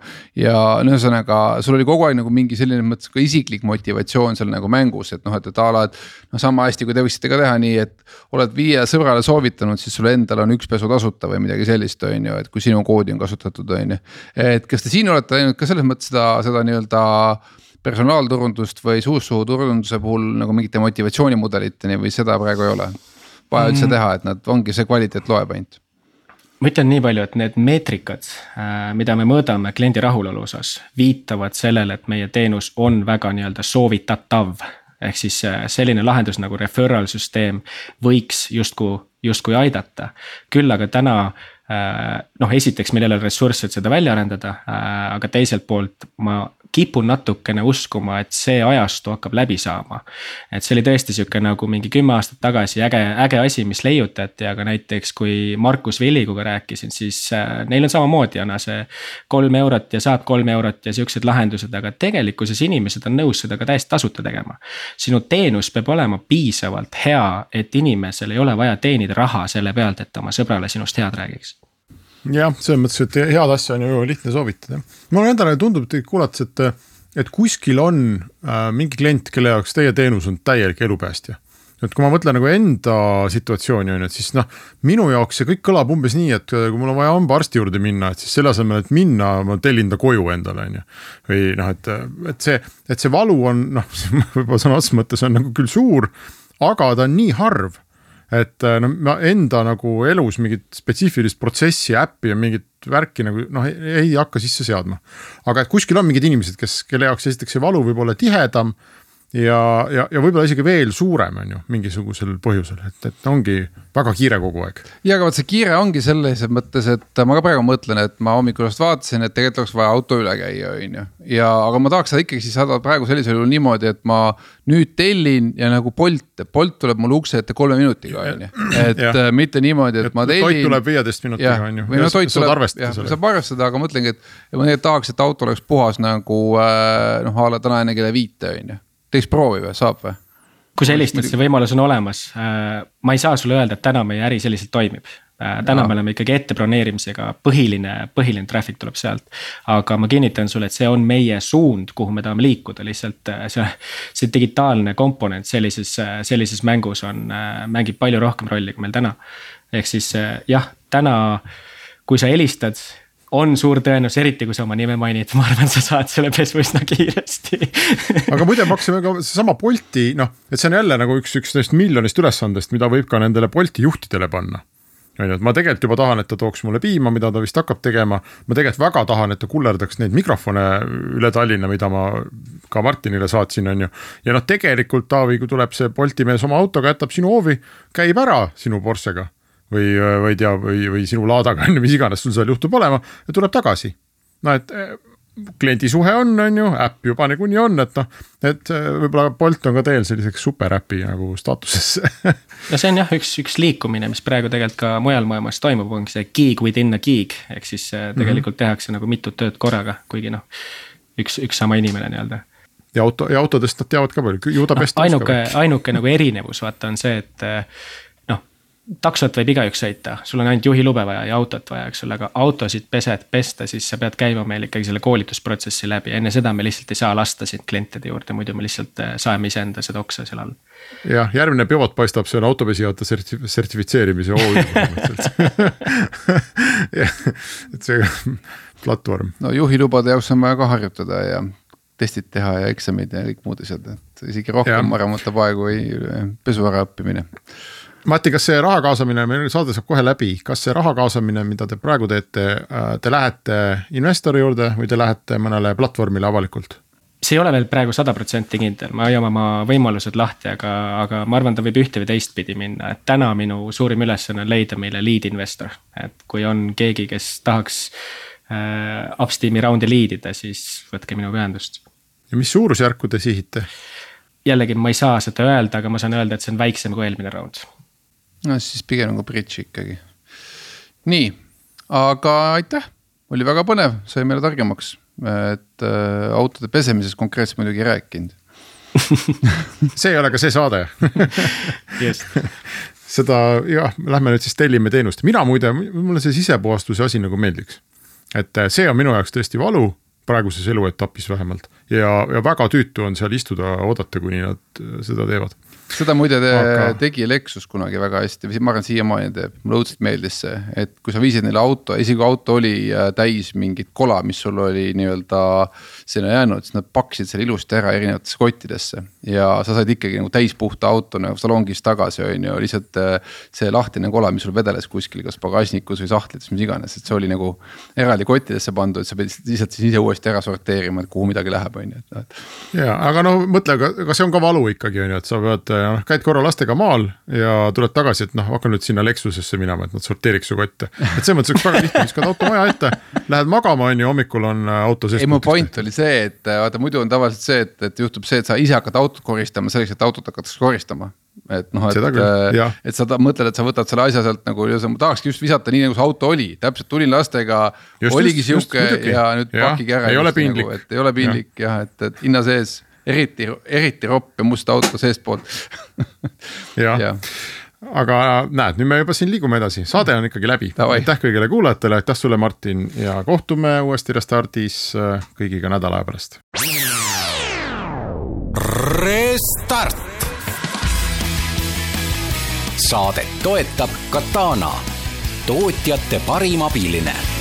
ja no ühesõnaga, sul oli kogu aeg nagu mingi selline mõttes ka isiklik motivatsioon seal nagu mängus, et noh, et, et a la, et. noh, sama hästi, kui te võiksite ka teha nii, et oled viie sõbrale soovitanud, siis sul endal on üks pesu tasuta või midagi sellist, on ju, et kui sinu koodi on kasutatud, on ju. et kas te siin olete näinud ka selles mõttes seda, seda nii-öelda personaalturundust või suust-suhu turunduse puhul nagu mingite motivatsioonimudeliteni või seda praegu ei ole? vaja üldse mm. teha, et nad ongi see kvaliteet loeb ainult ma ütlen nii palju, et need meetrikad, äh, mida me mõõdame kliendi rahulolu osas, viitavad sellele, et meie teenus on väga nii-öelda soovitatav. ehk siis äh, selline lahendus nagu referral süsteem võiks justkui, justkui aidata. küll aga täna äh, noh, esiteks meil ei ole ressursse, et seda välja arendada, aga teiselt poolt ma kipun natukene uskuma, et see ajastu hakkab läbi saama. et see oli tõesti sihuke nagu mingi kümme aastat tagasi äge, äge asi, mis leiutati, aga näiteks kui Markus Villiguga rääkisin, siis äh, neil on samamoodi, Jana, see. kolm eurot ja saad kolm eurot ja siuksed lahendused, aga tegelikkuses inimesed on nõus seda ka täiesti tasuta tegema. sinu teenus peab olema piisavalt hea, et inimesel ei ole vaja teenida raha selle pealt, et oma sõbrale sinust head räägiks jah, selles mõttes, et head asja on ju lihtne soovitada. mulle endale tundub kuulates, et, et kuskil on äh, mingi klient, kelle jaoks teie teenus on täielik elupäästja et kui ma mõtlen nagu enda situatsiooni on ju, et siis noh, minu jaoks see kõik kõlab umbes nii, et kui mul on vaja hambaarsti juurde minna, et siis selle asemel, et minna, ma tellin ta koju endale, on ju. või noh, et, et see, et see valu on noh, võib-olla sõna otseses mõttes on nagu küll suur, aga ta on nii harv et äh, no ma enda nagu elus mingit spetsiifilist protsessi, äppi ja mingit värki nagu noh, ei hakka sisse seadma. aga et kuskil on mingid inimesed, kes, kelle jaoks esiteks see valu võib olla tihedam ja, ja, ja võib-olla isegi veel suurem, on ju, mingisugusel põhjusel, et, et ongi väga kiire kogu aeg. ja aga vot see kiire ongi selles mõttes, et ma ka praegu mõtlen, et ma hommikul just vaatasin, et tegelikult oleks vaja auto üle käia, on ju. ja, aga ma tahaks seda ikkagi siis saada praegu sellisel juhul niimoodi, et ma nüüd tellin ja nagu Bolt, Bolt tuleb mulle ukse ette kolme minutiga, on ju. et ja. Äh, mitte niimoodi, et, ma tellin. toit tuleb viieteist minutiga, on ju. või no toit tuleb, jah, saab arvestada, aga mõtlengi, et ma tegelikult tahaks, et auto oleks puhas nagu äh, noh, a la täna enne kella viite, on ju teeks proovi või, saab või? kui sa helistad, see võimalus on olemas. Äh, ma ei saa sulle öelda, et täna meie äri selliselt toimib. Äh, täna no. me oleme ikkagi ette broneerimisega, põhiline, põhiline traffic tuleb sealt. aga ma kinnitan sulle, et see on meie suund, kuhu me tahame liikuda, lihtsalt äh, see, see digitaalne komponent sellises, sellises mängus on, mängib palju rohkem rolli kui meil täna. ehk siis jah, täna, kui sa helistad on suur tõenäosus, eriti kui sa oma nime mainid, ma arvan, sa saad selle pesu üsna kiiresti aga muide, me hakkasime ka seesama Bolti, noh, et see on jälle nagu üks, üks neist miljonist ülesandest, mida võib ka nendele Bolti juhtidele panna on ju, et ma tegelikult juba tahan, et ta tooks mulle piima, mida ta vist hakkab tegema. ma tegelikult väga tahan, et ta kullerdaks neid mikrofone üle Tallinna, mida ma ka Martinile saatsin, on ju. ja noh, tegelikult Taavi, kui tuleb see Bolti mees oma autoga, jätab sinu hoovi, käib ära sinu Porschega või, või ei tea, või, või sinu laadaga on ju, mis iganes sul seal juhtub olema ja tuleb tagasi. no et kliendisuhe on, on ju, äpp juba niikuinii on, et noh, et äh, võib-olla Bolt on ka teel selliseks superäpi nagu staatusesse no see on jah, üks, üks liikumine, mis praegu tegelikult ka mujal maailmas toimub, ongi see gig within a gig, ehk siis äh, tegelikult mm -hmm. tehakse nagu mitut tööd korraga, kuigi noh, üks, üks sama inimene nii-öelda ja auto ja autodest nad teavad ka palju, ju ta pesta no, ainuke, ainuke nagu erinevus vaata on see, et taksot võib igaüks sõita, sul on ainult juhilube vaja ja autot vaja, eks ole, aga autosid pesed, pesta, siis sa pead käima meil ikkagi selle koolitusprotsessi läbi, enne seda me lihtsalt ei saa lasta sind klientide juurde, muidu me lihtsalt äh, saeme iseenda seda oksa seal all. jah, järgmine pivot paistab, see on autopesijate sertif-, sertifitseerimise OÜ põhimõtteliselt. Et see platvorm. no juhilubade jaoks on vaja ka harjutada ja testid teha ja eksamid ja kõik muud asjad, et isegi rohkem ära võtab aega kui pesu ära õppimine Mati, kas see raha kaasamine, meil saade saab kohe läbi, kas see raha kaasamine, mida te praegu teete, äh, te lähete investori juurde või te lähete mõnele platvormile avalikult? see ei ole veel praegu sada protsenti kindel, me hoiame oma võimalused lahti, aga, aga ma arvan, ta võib ühte või teistpidi minna, et täna minu suurim ülesanne on leida meile lead investor. et kui on keegi, kes tahaks äh, upsteam'i raundi lead ida, siis võtke minuga ühendust. ja mis suurusjärku te sihite? jällegi ma ei saa seda öelda, aga ma saan öelda, et see on väiksem kui eelmine raund no siis pigem nagu bridž ikkagi. nii, aga aitäh, oli väga põnev, sai meile targemaks, et äh, autode pesemisest konkreetselt muidugi ei rääkinud. See ei ole ka see saade. Seda jah, lähme nüüd siis tellime teenust, mina muide, mulle see sisepuhastuse asi nagu meeldiks. et äh, see on minu jaoks tõesti valu praeguses eluetapis vähemalt. Ja, ja väga tüütu on seal istuda, oodata, kuni nad äh, seda teevad seda muide te, aga... tegi Lexus kunagi väga hästi, ma arvan, siiamaani teeb, mulle õudselt meeldis see, et kui sa viisid neile auto, isegi kui auto oli äh, täis mingit kola, mis sul oli nii-öelda sinna jäänud, siis nad pakkisid selle ilusti ära erinevatesse kottidesse. ja sa said ikkagi nagu täispuhta auto nagu salongis tagasi, on ju, lihtsalt äh, see lahtine kola, mis sul vedeles kuskil, kas pagasnikus või sahtlites, mis iganes, et see oli nagu eraldi kottidesse pandud, sa pidid lihtsalt siis ise uuesti ära sorteerima, et kuhu midagi läheb, on ju, et noh. ja, aga no mõtle, aga see on ka valu ikkagi on ju, et sa pead noh, käid korra lastega maal ja tuled tagasi, et noh, hakka nüüd sinna Lexusesse minema, et nad sorteeriks su kotte. et selles mõttes oleks väga lihtne, viskad auto maja ette, lähed magama, on ju, hommikul on äh, auto sees. ei, mu point oli see, et äh, vaata muidu on tavaliselt see, et, et juhtub see, et sa ise hakkad autot koristama selleks, et autot hakatakse koristama et noh, et, äh, et sa mõtled, et sa võtad selle asja sealt nagu ja sa tahakski just visata nii, nagu see auto oli, täpselt tulin lastega. oligi sihuke ja nüüd pakkige ära. ei ole piinlik nagu,. et ei ole piinlik jah ja,, et, et hinna sees eriti, eriti ropp ja must auto seestpoolt jah ja. aga näed, nüüd me juba siin liigume edasi, saade on ikkagi läbi. aitäh kõigile kuulajatele, aitäh sulle, Martin ja kohtume uuesti Restardis äh, kõigiga nädala aja pärast. Restart. saadet toetab Katana, tootjate parim abiline